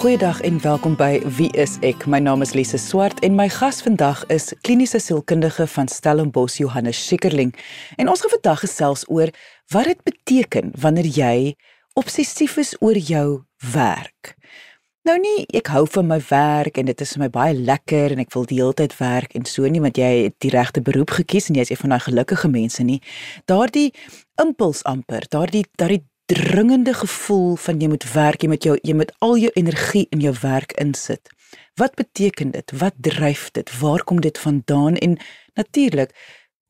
Goeiedag en welkom by Wie is ek? My naam is Lise Swart en my gas vandag is kliniese sielkundige van Stellenbosch Johannes Schikkerling. En ons gaan vandag gesels oor wat dit beteken wanneer jy obsessief is oor jou werk. Nou nie ek hou van my werk en dit is vir my baie lekker en ek wil die hele tyd werk en so nie want jy het die regte beroep gekies en jy is een van daai gelukkige mense nie. Daardie impuls amper, daardie daardie dringende gevoel van jy moet werk, jy moet jou jy moet al jou energie in jou werk insit. Wat beteken dit? Wat dryf dit? Waar kom dit vandaan en natuurlik,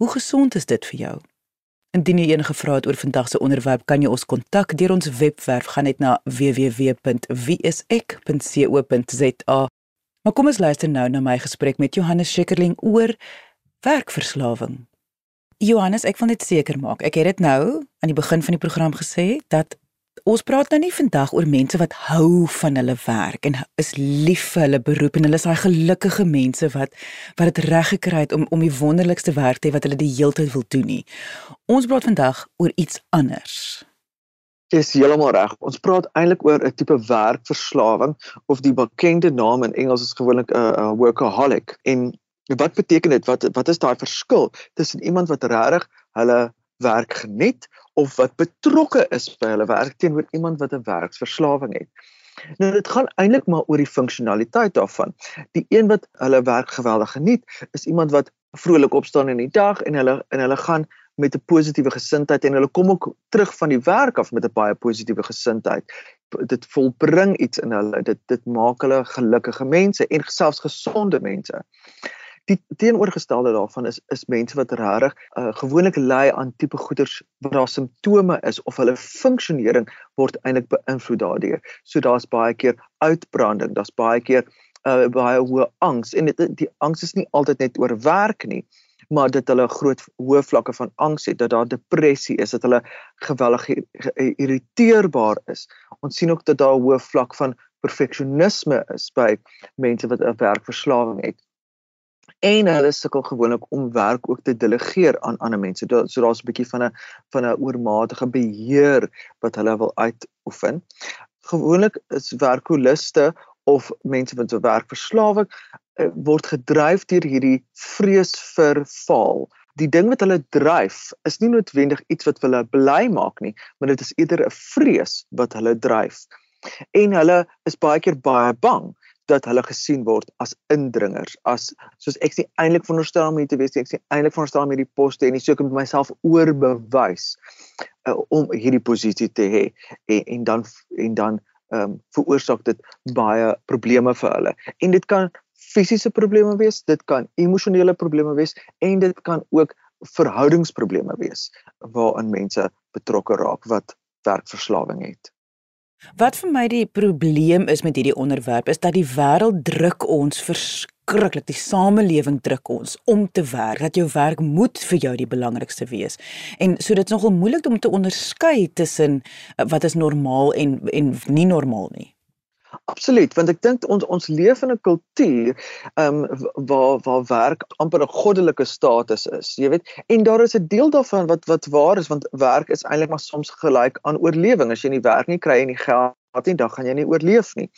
hoe gesond is dit vir jou? Indien jy enige vrae het oor vandag se onderwerp, kan jy ons kontak deur ons webwerf gaan net na www.wieisek.co.za. Maar kom ons luister nou na my gesprek met Johannes Schekkerling oor werkverslawing. Johannes, ek wil net seker maak. Ek het dit nou aan die begin van die program gesê dat ons praat nou nie vandag oor mense wat hou van hulle werk en is lief vir hulle beroep en hulle is daai gelukkige mense wat wat dit reg gekry het om om die wonderlikste werk te hê wat hulle die hele tyd wil doen nie. Ons praat vandag oor iets anders. Dis heeltemal reg. Ons praat eintlik oor 'n tipe werkverslawing of die bekende naam in Engels is gewoonlik 'n uh, uh, workaholic. En wat beteken dit? Wat wat is daai verskil tussen iemand wat regtig hulle werk geniet of wat betrokke is by hulle werk teenoor iemand wat 'n werksverslawing het. Nou dit gaan eintlik maar oor die funksionaliteit daarvan. Die een wat hulle werk geweldig geniet, is iemand wat vrolik opstaan in die dag en hulle en hulle gaan met 'n positiewe gesindheid en hulle kom ook terug van die werk af met 'n baie positiewe gesindheid. Dit volbring iets in hulle. Dit dit maak hulle gelukkige mense en selfs gesonde mense. Die teenoorgestelde daarvan is is mense wat regtig uh, gewoonlik ly aan tipe goeters waar daar simptome is of hulle funksionering word eintlik beïnvloed daardeur. So daar's baie keer uitbranding, daar's baie keer uh, baie hoë angs en dit die angs is nie altyd net oor werk nie maar dit hulle groot hoë vlakke van angs het dat daar depressie is dat hulle geweldig geïrriteerbaar is ons sien ook dat daar 'n hoë vlak van perfeksionisme is by mense wat 'n werkverslawing het en hulle sukkel gewoonlik om werk ook te delegeer aan ander mense. So daar's 'n bietjie van 'n van 'n oormatige beheer wat hulle wil uitoefen. Gewoonlik is werkoliste of mense wat so werkverslawing eh, word gedryf deur hierdie vrees vir faal. Die ding wat hulle dryf is nie noodwendig iets wat hulle bly maak nie, maar dit is eerder 'n vrees wat hulle dryf. En hulle is baie keer baie bang dat hulle gesien word as indringers as soos ek sê eintlik veronderstel om hier te wees ek sê eintlik veronderstel om hierdie poste en so ek moet myself oorbewys uh, om hierdie posisie te hê. En, en dan en dan ehm um, veroorsaak dit baie probleme vir hulle. En dit kan fisiese probleme wees dit kan emosionele probleme wees en dit kan ook verhoudingsprobleme wees waarin mense betrokke raak wat werkverslawing het Wat vir my die probleem is met hierdie onderwerp is dat die wêreld druk ons verskriklik. Die samelewing druk ons om te werk. Dat jou werk moet vir jou die belangrikste wees. En so dit's nogal moeilik om te onderskei tussen eh, wat is normaal en en nie normaal nie. Absoluut, want ek dink ons ons leef in 'n kultuur ehm um, waar waar werk amper 'n goddelike status is, jy weet. En daar is 'n deel daarvan wat wat waar is want werk is eintlik maar soms gelyk aan oorlewing. As jy nie werk nie kry jy nie geld nie, dan gaan jy nie oorleef nie.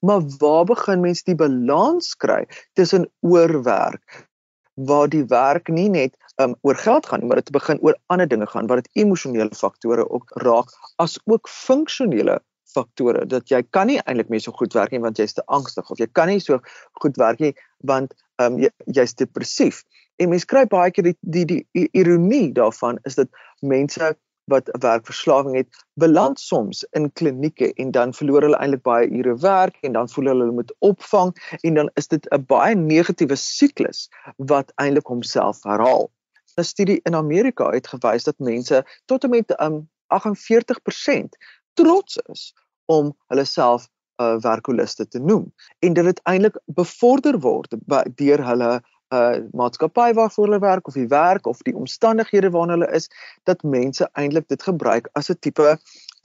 Maar waar begin mense die balans kry tussen oorwerk waar die werk nie net um, oor geld gaan nie, maar dit begin oor ander dinge gaan, waar dit emosionele faktore ook raak as ook funksionele faktore dat jy kan nie eintlik meer so goed werk nie want jy's te angstig of jy kan nie so goed werk nie want ehm um, jy, jy's depressief. En mense kry baie keer die die die ironie daarvan is dat mense wat werkverslawing het, beland soms in klinieke en dan verloor hulle eintlik baie ure werk en dan voel hulle hulle moet opvang en dan is dit 'n baie negatiewe siklus wat eintlik homself herhaal. 'n Studie in Amerika het gewys dat mense tot en met um 48% trots is om hulle self uh, werkoliste te noem en dit uiteindelik bevorder word deur hulle uh maatskappy waarvoor hulle werk of die werk of die omstandighede waarin hulle is dat mense eintlik dit gebruik as 'n tipe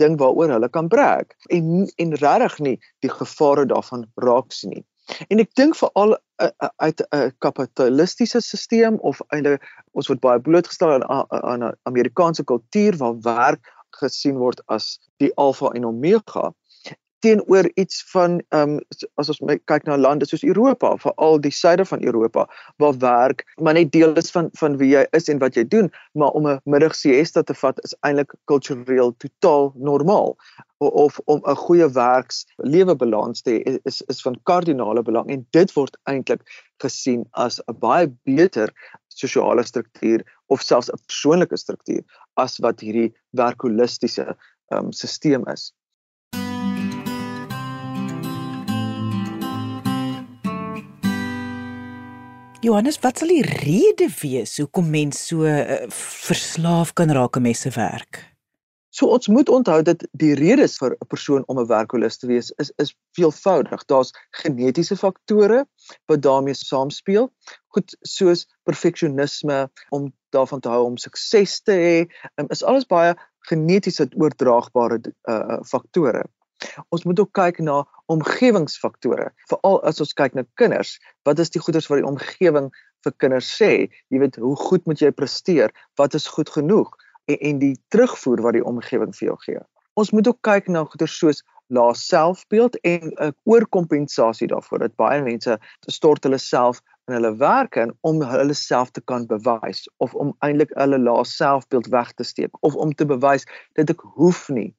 ding waaroor hulle kan brag en en regtig nie die gevare daarvan raak sien nie. En ek dink veral uh, uh, uit 'n uh, kapitalistiese stelsel of eintlik ons word baie blootgestel aan aan 'n Amerikaanse kultuur waar werk gesien word as die alfa en omega teenoor iets van ehm um, as ons kyk na lande soos Europa, veral die suide van Europa waar werk maar net deel is van van wie jy is en wat jy doen, maar om 'n middagsiesta te vat is eintlik kultureel totaal normaal. Of om 'n goeie werks lewebalans te hê is is van kardinale belang en dit word eintlik gesien as 'n baie beter sosiale struktuur of selfs 'n persoonlike struktuur as wat hierdie werkholistiese um, stelsel is. Johannes, wat sal die rede wees hoekom mense so uh, verslaaf kan raak aan messe werk? So ons moet onthou dat die redes vir 'n persoon om 'n werkholis te wees is is veelvoudig. Daar's genetiese faktore wat daarmee saamspeel, goed soos perfeksionisme om daarvan te hou om sukses te hê, um, is alles baie genetiese oordraagbare uh, faktore. Ons moet ook kyk na omgewingsfaktore. Veral as ons kyk na kinders, wat is die goeders wat die omgewing vir kinders sê? Jy weet, hoe goed moet jy presteer? Wat is goed genoeg? En, en die terugvoer wat die omgewing vir jou gee. Ons moet ook kyk na goeders soos lae selfbeeld en 'n uh, oorkompensasie daarvoor dat baie mense stort hulle self in hulle werk en om hulle self te kan bewys of om eintlik hulle lae selfbeeld weg te steek of om te bewys dat ek hoef nie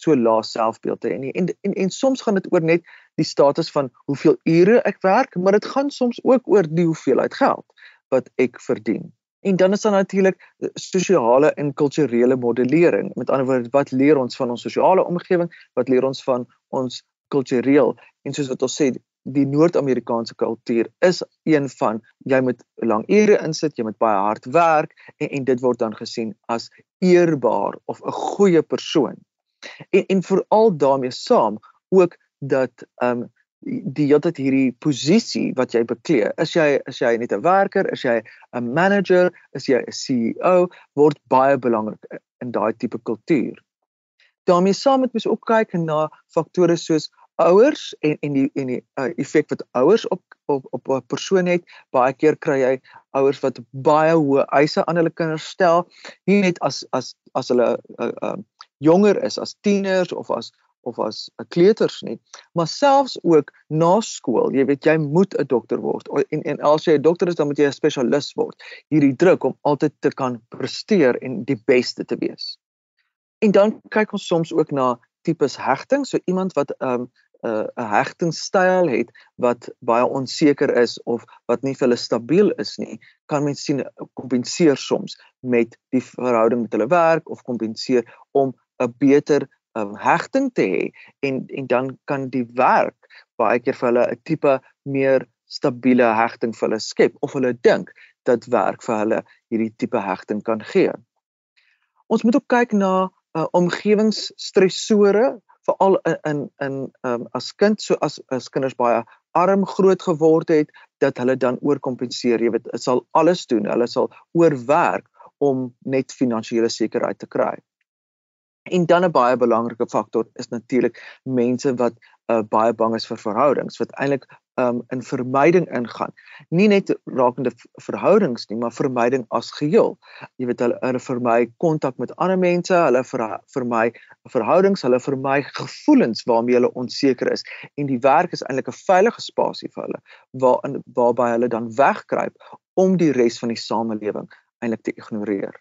so lae selfbeeld te hê nie. En, en en soms gaan dit oor net die status van hoeveel ure ek werk, maar dit gaan soms ook oor die hoeveelheid geld wat ek verdien. En dan is daar natuurlik sosiale en kulturele modellering. Met ander woorde, wat leer ons van ons sosiale omgewing? Wat leer ons van ons kultureel? En soos wat ons sê, die Noord-Amerikaanse kultuur is een van jy moet lang ure insit, jy moet baie hard werk en, en dit word dan gesien as eerbaar of 'n goeie persoon en en veral daarmee saam ook dat ehm um, die hele tyd hierdie posisie wat jy beklee is jy is jy net 'n werker? Is jy 'n manager? Is jy 'n CEO word baie belangrik in daai tipe kultuur. daarmee saam moet mens ook kyk na faktore soos ouers en en die en die uh, effek wat ouers op op op 'n persoon het. Baie keer kry jy ouers wat baie hoë eise aan hulle kinders stel, nie net as as as hulle uh, uh, jonger is as tieners of as of as 'n kleuters nie, maar selfs ook na skool. Jy weet jy moet 'n dokter word en en as jy 'n dokter is dan moet jy 'n spesialis word. Hierdie druk om altyd te kan presteer en die beste te wees. En dan kyk ons soms ook na tipes hegting, so iemand wat 'n um, 'n uh, hegtingstyl het wat baie onseker is of wat nie vir hulle stabiel is nie, kan mens sien kompenseer soms met die verhouding met hulle werk of kompenseer om 'n beter um, hegting te hê en en dan kan die werk baie keer vir hulle 'n tipe meer stabiele hegting vir hulle skep of hulle dink dat werk vir hulle hierdie tipe hegting kan gee. Ons moet ook kyk na uh, omgewingsstressore veral in in in um, as kind so as as kinders baie arm groot geword het dat hulle dan oorkompenseer jy weet dit sal alles doen hulle sal oorwerk om net finansiële sekerheid te kry. En dan 'n baie belangrike faktor is natuurlik mense wat uh, baie bang is vir verhoudings wat eintlik um, in vermyding ingaan. Nie net rakende verhoudings nie, maar vermyding as geheel. Jy weet hulle hulle vermy kontak met ander mense, hulle ver, vermy verhoudings, hulle vermy gevoelens waarmee hulle onseker is en die werk is eintlik 'n veilige spasie vir hulle waarin waarby hulle dan wegkruip om die res van die samelewing eintlik te ignoreer.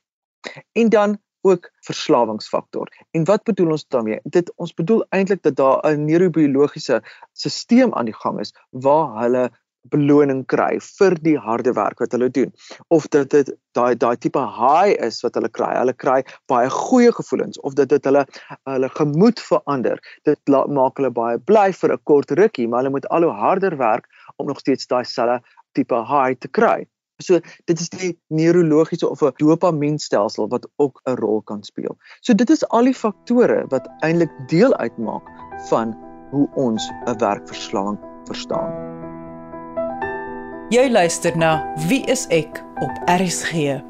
En dan ook verslawingsfaktor. En wat bedoel ons daarmee? Dit ons bedoel eintlik dat daar 'n neurobiologiese stelsel aan die gang is waar hulle beloning kry vir die harde werk wat hulle doen of dat dit daai daai tipe high is wat hulle kry. Hulle kry baie goeie gevoelens of dat dit hulle hulle gemoed verander. Dit maak hulle baie bly vir 'n kort rukkie, maar hulle moet al hoe harder werk om nog steeds daai selfe tipe high te kry. So dit is die neurologiese of 'n dopamienstelsel wat ook 'n rol kan speel. So dit is al die faktore wat eintlik deel uitmaak van hoe ons 'n werkverslawing verstaan. Jy luister na Wie is ek op RSG.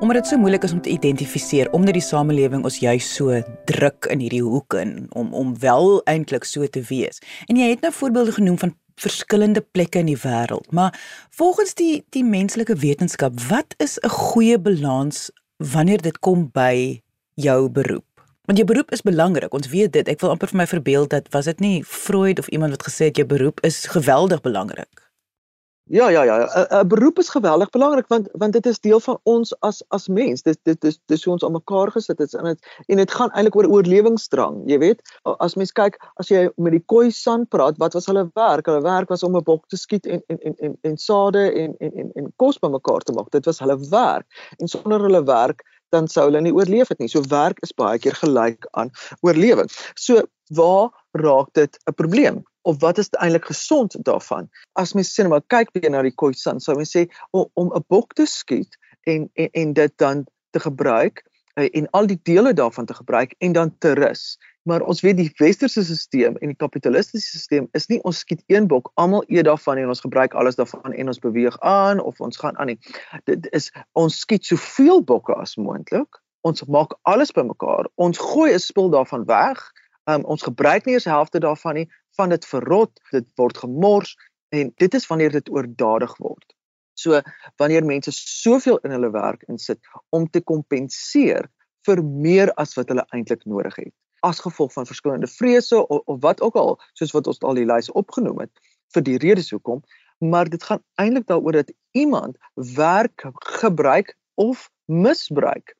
Omdat dit so moeilik is om te identifiseer omdat die samelewing ons juis so druk in hierdie hoek in om om wel eintlik so te wees. En jy het nou voorbeelde genoem van verskillende plekke in die wêreld. Maar volgens die die menslike wetenskap, wat is 'n goeie balans wanneer dit kom by jou beroep? Want jou beroep is belangrik. Ons weet dit. Ek wil amper vir my verbeel dat was dit nie Freud of iemand wat gesê het jou beroep is geweldig belangrik. Ja ja ja, 'n beroep is geweldig belangrik want want dit is deel van ons as as mens. Dit dit dis dis hoe ons aan mekaar gesit het en dit en dit gaan eintlik oor oorlewingsdrang, jy weet. As mens kyk, as jy met die koi san praat, wat was hulle werk? Hulle werk was om 'n bok te skiet en en en en, en sade en en en en kos bymekaar te maak. Dit was hulle werk. En sonder hulle werk dan sou hulle nie oorleef het nie. So werk is baie keer gelyk aan oorlewing. So waar raak dit 'n probleem? of wat is eintlik gesond daarvan? As mens sê nou maar kyk weer na die khoisan, sou mens sê om 'n bok te skiet en, en en dit dan te gebruik eh, en al die dele daarvan te gebruik en dan te rus. Maar ons weet die westerse stelsel en die kapitalistiese stelsel is nie ons skiet een bok, almal eet daarvan en ons gebruik alles daarvan en ons beweeg aan of ons gaan aan nie. Dit is ons skiet soveel bokke as moontlik. Ons maak alles bymekaar. Ons gooi 'n spul daarvan weg. Um, ons gebruik nie eens helfte daarvan nie van dit verrot, dit word gemors en dit is wanneer dit oordadig word. So wanneer mense soveel in hulle werk insit om te kompenseer vir meer as wat hulle eintlik nodig het as gevolg van verskillende vrese of, of wat ook al soos wat ons al die lys opgenoem het vir die redes hoekom maar dit gaan eintlik daaroor dat iemand werk gebruik of misbruik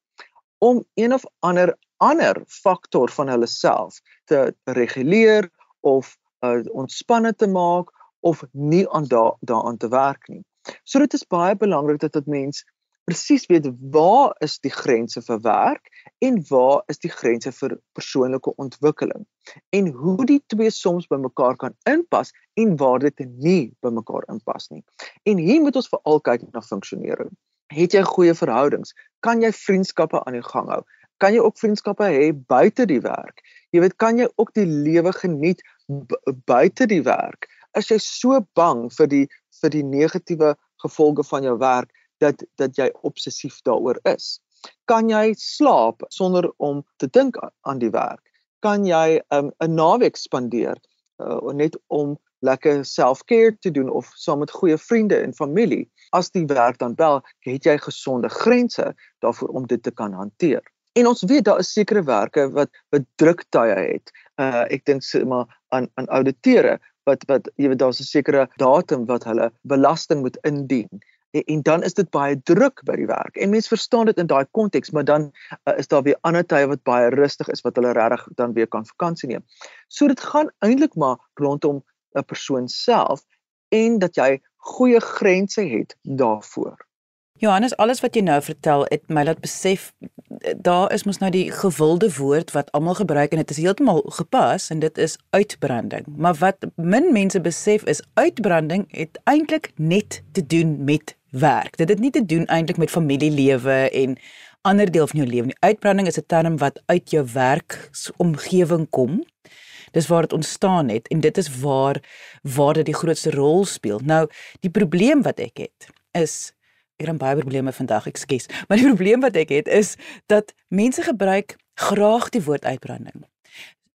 om een of ander ander faktor van hulle self te reguleer of uh, ontspanne te maak of nie aan da daaraan te werk nie. So dit is baie belangrik dat dit mens presies weet waar is die grense vir werk en waar is die grense vir persoonlike ontwikkeling en hoe die twee soms bymekaar kan inpas en waar dit nie bymekaar inpas nie. En hier moet ons veral kyk na funksionering. Het jy goeie verhoudings? Kan jy vriendskappe aan die gang hou? Kan jy ook vriendskappe hê buite die werk? Jy weet, kan jy ook die lewe geniet buite die werk? Is jy so bang vir die vir die negatiewe gevolge van jou werk dat dat jy obsessief daaroor is? Kan jy slaap sonder om te dink aan die werk? Kan jy 'n um, naweek spandeer uh, net om lekker self-care te doen of saam met goeie vriende en familie? As die werk dan bel het jy gesonde grense daarvoor om dit te kan hanteer En ons weet daar is sekere werke wat wat druktye het. Uh ek dink sê maar aan aan auditeure wat wat jy weet daar's 'n sekere datum wat hulle belasting moet indien. En, en dan is dit baie druk by die werk. En mense verstaan dit in daai konteks, maar dan uh, is daar weer ander tye wat baie rustig is wat hulle regtig dan weer kan vakansie neem. So dit gaan eintlik maar rondom 'n persoon self en dat jy goeie grense het daarvoor. Johannes, alles wat jy nou vertel, het my laat besef daar is mos nou die gewilde woord wat almal gebruik en dit is heeltemal gepas en dit is uitbranding. Maar wat min mense besef is uitbranding het eintlik net te doen met werk. Dit het nie te doen eintlik met familielewe en ander deel van jou lewe nie. Uitbranding is 'n term wat uit jou werksomgewing kom. Dis waar dit ontstaan het en dit is waar waar dit die grootste rol speel. Nou, die probleem wat ek het is ek het baie probleme vandag, ekskuus. Maar die probleem wat ek het is dat mense gebruik graag die woord uitbranding.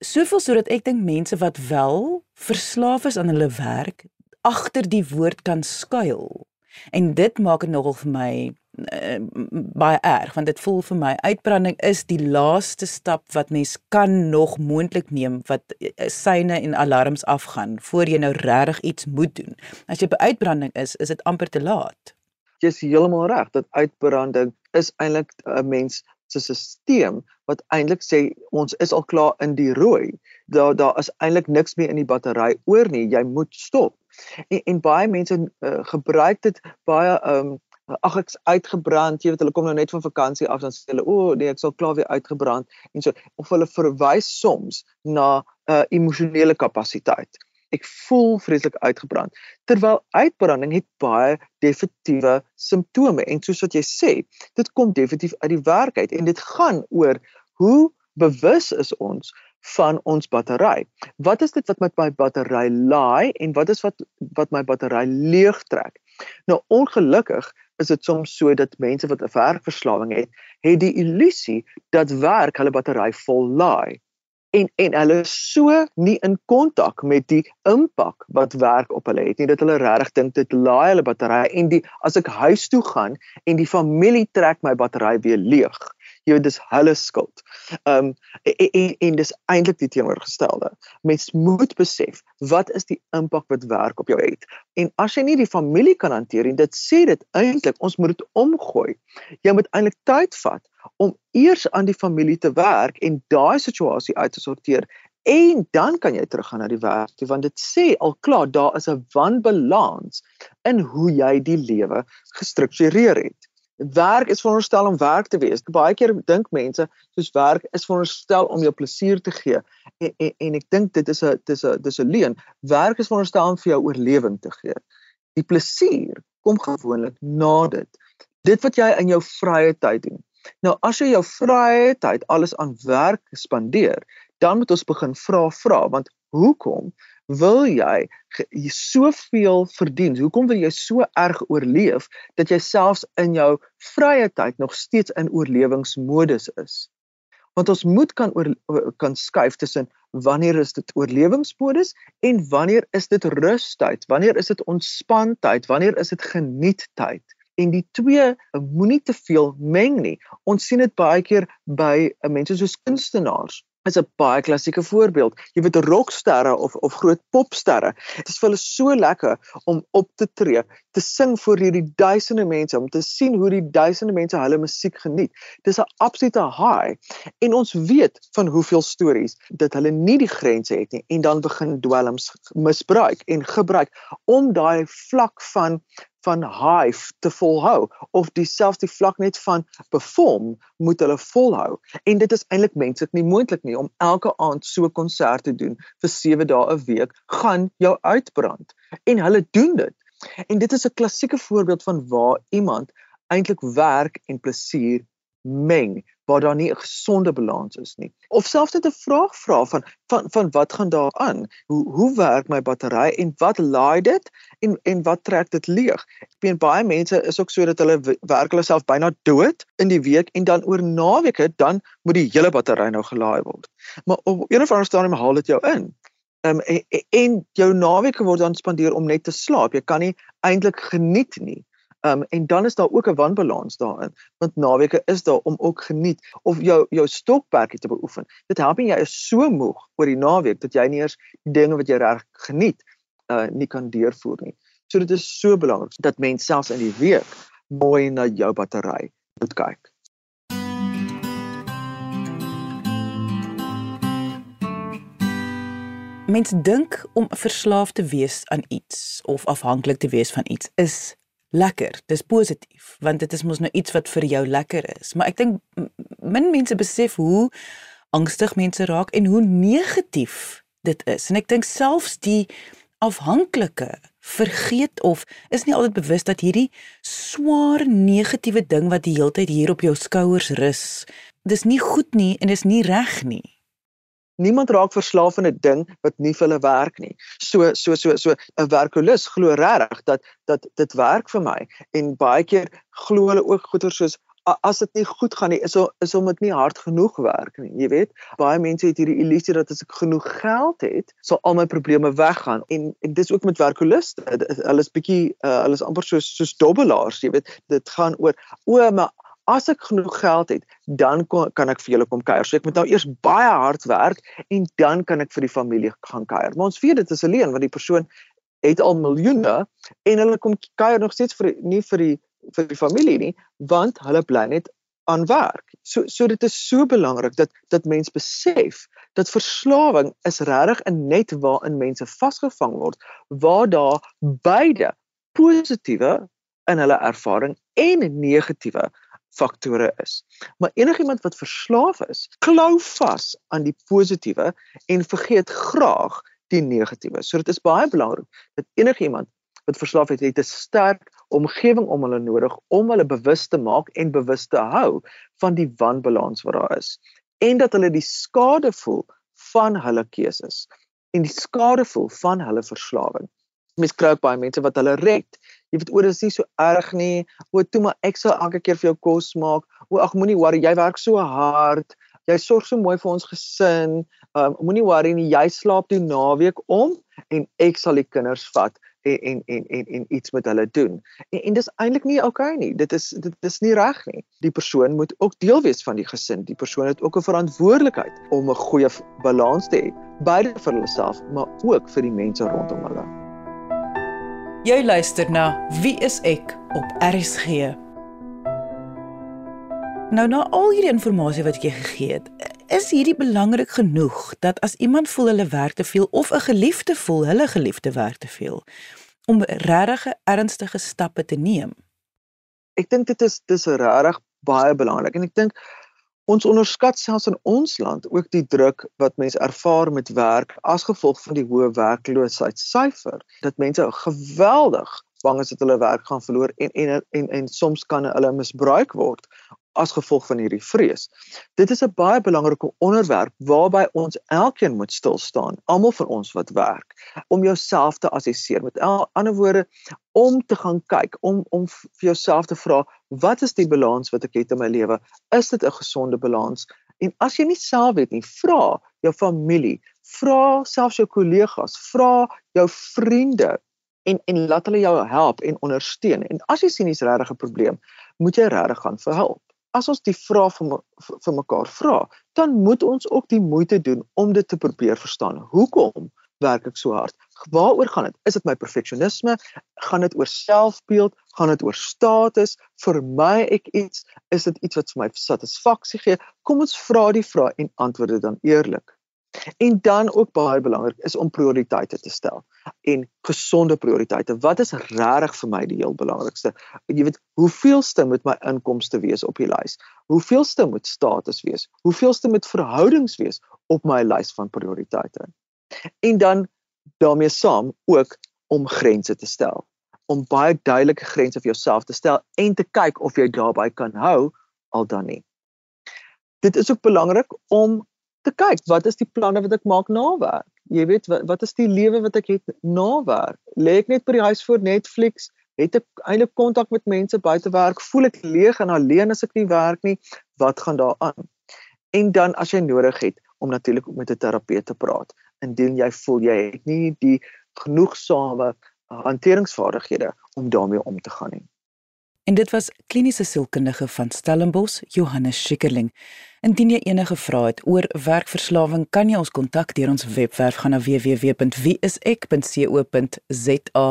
Soveel sodat ek dink mense wat wel verslaaf is aan hulle werk agter die woord kan skuil. En dit maak dit nogal vir my uh, baie erg want dit voel vir my uitbranding is die laaste stap wat mens kan nog moontlik neem wat uh, syne en alarms afgaan voor jy nou regtig iets moet doen. As jy by uitbranding is, is dit amper te laat jy's heeltemal reg dat uitbranding is eintlik 'n mens se stelsel wat eintlik sê ons is al klaar in die rooi. Daar daar is eintlik niks meer in die battery oor nie. Jy moet stop. En, en baie mense uh, gebruik dit baie um ag ek's uitgebrand. Jy weet hulle kom nou net van vakansie af dan sê hulle o oh, nee ek sal klaar weer uitgebrand en so of hulle verwys soms na 'n uh, emosionele kapasiteit ek voel vreeslik uitgebrand. Terwyl uitbranding het baie definitiewe simptome en soos wat jy sê, dit kom definitief uit die werk uit en dit gaan oor hoe bewus is ons van ons battery. Wat is dit wat met my battery laai en wat is wat wat my battery leegtrek? Nou ongelukkig is dit soms so dat mense wat 'n werkverslawing het, het die illusie dat werk hulle battery vol laai en en hulle is so nie in kontak met die impak wat werk op hulle het nie dat hulle regtig dink dit laai hulle battery en die as ek huis toe gaan en die familie trek my battery weer leeg Jy weet dis hulle skuld. Ehm um, en, en, en dis eintlik die teenoorgestelde. Mens moet besef wat is die impak wat werk op jou het. En as jy nie die familie kan hanteer en dit sê dit eintlik ons moet dit omgooi. Jy moet eintlik tyd vat om eers aan die familie te werk en daai situasie uit te sorteer en dan kan jy teruggaan na die werk toe want dit sê al klaar daar is 'n wanbalans in hoe jy die lewe gestruktureer het. Werk is veronderstel om werk te wees. Baie keer dink mense soos werk is veronderstel om jou plesier te gee en en, en ek dink dit is 'n dis 'n dis 'n leuen. Werk is veronderstel om vir jou oorlewing te gee. Die plesier kom gewoonlik na dit. Dit wat jy in jou vrye tyd doen. Nou as jy jou vrye tyd alles aan werk spandeer, dan moet ons begin vra vra want hoekom wil jy soveel verdien? Hoekom wil jy so erg oorleef dat jy selfs in jou vrye tyd nog steeds in oorlewingsmodus is? Want ons moet kan oor kan skuif tussen wanneer is dit oorlewingsmodus en wanneer is dit rustyd? Wanneer is dit ontspanning? Wanneer is dit geniet-tyd? En die twee moenie te veel meng nie. Ons sien dit baie keer by mense soos kunstenaars is 'n baie klassieke voorbeeld. Jy weet rocksterre of of groot popsterre. Dit is vir hulle so lekker om op te tree, te sing vir hierdie duisende mense, om te sien hoe die duisende mense hulle musiek geniet. Dis 'n absolute high. En ons weet van hoeveel stories dat hulle nie die grense het nie en dan begin dwelms misbruik en gebruik om daai vlak van van hive te volhou of dieselfde vlak net van perform moet hulle volhou. En dit is eintlik menslik nie moontlik nie om elke aand so 'n konsert te doen vir 7 dae 'n week gaan jou uitbrand. En hulle doen dit. En dit is 'n klassieke voorbeeld van waar iemand eintlik werk en plesier meng waar daar nie 'n gesonde balans is nie. Of selfs net 'n vraag vra van van van wat gaan daar aan? Hoe hoe werk my battery en wat laai dit en en wat trek dit leeg? Ek weet baie mense is ook so dat hulle werk hulle self byna dood in die week en dan oor naweke dan moet die hele battery nou gelaai word. Maar op een of ander stadium haal dit jou in. Ehm um, en, en jou naweke word dan spandeer om net te slaap. Jy kan nie eintlik geniet nie. Um en dan is daar ook 'n wanbalans daarin, want naweke is daar om ook geniet of jou jou stokperdjie te beoefen. Dit help nie jy is so moeg oor die naweek dat jy nie eers die dinge wat jy reg geniet uh nie kan deurvoer nie. So dit is so belangrik dat mens selfs in die week mooi na jou battery moet kyk. Mens dink om verslaaf te wees aan iets of afhanklik te wees van iets is lekker. Dis positief want dit is mos nou iets wat vir jou lekker is. Maar ek dink min mense besef hoe angstig mense raak en hoe negatief dit is. En ek dink selfs die afhanklike vergeet of is nie altyd bewus dat hierdie swaar negatiewe ding wat die hele tyd hier op jou skouers rus, dis nie goed nie en is nie reg nie niemand raak verslaaf aan 'n ding wat nie vir hulle werk nie. So so so so 'n werkolus glo regtig dat dat dit werk vir my en baie keer glo hulle ook goeie soos as dit nie goed gaan nie is om is om dit nie hard genoeg werk nie. Jy weet, baie mense het hierdie illusie dat as ek genoeg geld het, sal al my probleme weggaan. En en dis ook met werkoliste. Hulle is bietjie uh, hulle is amper soos soos dobbelaars, jy weet. Dit gaan oor o, maar as ek genoeg geld het, dan kon, kan ek vir julle kom kuier. So ek moet nou eers baie hard werk en dan kan ek vir die familie gaan kuier. Maar ons weet dit is alleen want die persoon het al miljoene en hulle kom kuier nog steeds vir nie vir die vir die familie nie, want hulle bly net aan werk. So so dit is so belangrik dat dat mens besef dat verslawing is regtig 'n net waarin mense vasgevang word waar daar beide positiewe in hulle ervaring en negatiewe faktore is. Maar enigiemand wat verslaaf is, klou vas aan die positiewe en vergeet graag die negatiewe. So dit is baie belangrik dat enigiemand wat verslaaf is, het 'n sterk omgewing om hulle nodig om hulle bewus te maak en bewus te hou van die wanbalans wat daar is en dat hulle die skade voel van hulle keuses en die skade voel van hulle verslawing. Mens kry ook baie mense wat hulle red jy weet oor is nie so erg nie. O, toe maar ek sal elke keer vir jou kos maak. O, ag moenie worry, jy werk so hard. Jy sorg so mooi vir ons gesin. Um moenie worry nie, jy slaap die naweek om en ek sal die kinders vat en en en en, en iets met hulle doen. En, en dis eintlik nie oukei okay nie. Dit is dit is nie reg nie. Die persoon moet ook deel wees van die gesin. Die persoon het ook 'n verantwoordelikheid om 'n goeie balans te hê, beide vir hulself, maar ook vir die mense rondom hulle. Jy luister na Wie is ek op RSG. Nou na al hierdie inligting wat jy gegee het, is hierdie belangrik genoeg dat as iemand voel hulle werk te veel of 'n geliefde voel hulle geliefde werk te veel om regtig ernstige stappe te neem. Ek dink dit is dis regtig baie belangrik en ek dink ons onderskat selfs in ons land ook die druk wat mense ervaar met werk as gevolg van die hoë werkloosheidssyfer. Dat mense geweldig bang is dat hulle werk gaan verloor en en en, en soms kan hulle misbruik word as gevolg van hierdie vrees. Dit is 'n baie belangrike onderwerp waarby ons elkeen moet stil staan, almal van ons wat werk, om jouself te assesseer. Met ander woorde, om te gaan kyk, om om vir jouself te vra, wat is die balans wat ek het in my lewe? Is dit 'n gesonde balans? En as jy nie self weet nie, vra jou familie, vra selfs jou kollegas, vra jou vriende en en laat hulle jou help en ondersteun. En as jy sien dis regtig 'n probleem, moet jy regtig gaan vir hulp as ons die vrae vir vir mekaar vra, dan moet ons ook die moeite doen om dit te probeer verstaan. Hoekom werk ek so hard? Waaroor gaan dit? Is dit my perfeksionisme? Gaan dit oor selfbeeld? Gaan dit oor status? Vir my ek iets, is dit iets wat vir my satisfaksie gee? Kom ons vra die vrae en antwoord dit dan eerlik. En dan ook baie belangrik is om prioriteite te stel en gesonde prioriteite. Wat is regtig vir my die heel belangrikste? Jy weet, hoeveelste moet my inkomste wees op die lys? Hoeveelste moet status wees? Hoeveelste moet verhoudings wees op my lys van prioriteite? En dan daarmee saam ook om grense te stel. Om baie duidelike grense vir jouself te stel en te kyk of jy daarby kan hou al dan nie. Dit is ook belangrik om te kyk wat is die planne wat ek maak na werk. Jy weet wat wat is die lewe wat ek het na werk? Lê ek net by die huis voor Netflix? Het ek eintlik kontak met mense buite werk? Voel ek leeg en alleen as ek nie werk nie? Wat gaan daar aan? En dan as jy nodig het om natuurlik met 'n terapeut te praat, indien jy voel jy het nie die genoegsame hanteringsvaardighede om daarmee om te gaan nie. En dit was kliniese sielkundige van Stellenbosch, Johannes Schikkerling. Indien jy enige vrae het oor werkverslawing, kan jy ons kontak deur ons webwerf gaan na www.wieisek.co.za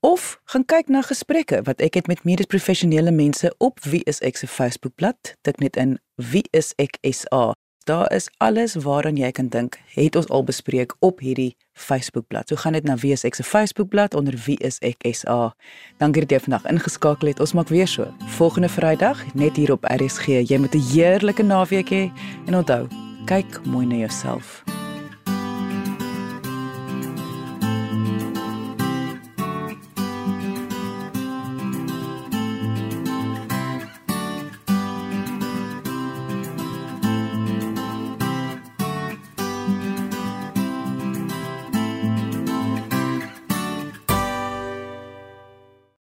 of gaan kyk na gesprekke wat ek het met medies professionele mense op Wie is ek se Facebookblad. Dit net in Wie is ek SA. Daar is alles waaraan jy kan dink, het ons al bespreek op hierdie Facebookblad. So gaan dit na Wie is ek se Facebookblad onder Wie is ek SA. Dankie dat jy vandag ingeskakel het. Ons maak weer so. Volgende Vrydag net hier op RSG. Jy moet 'n heerlike naweek hê en onthou, kyk mooi na jouself.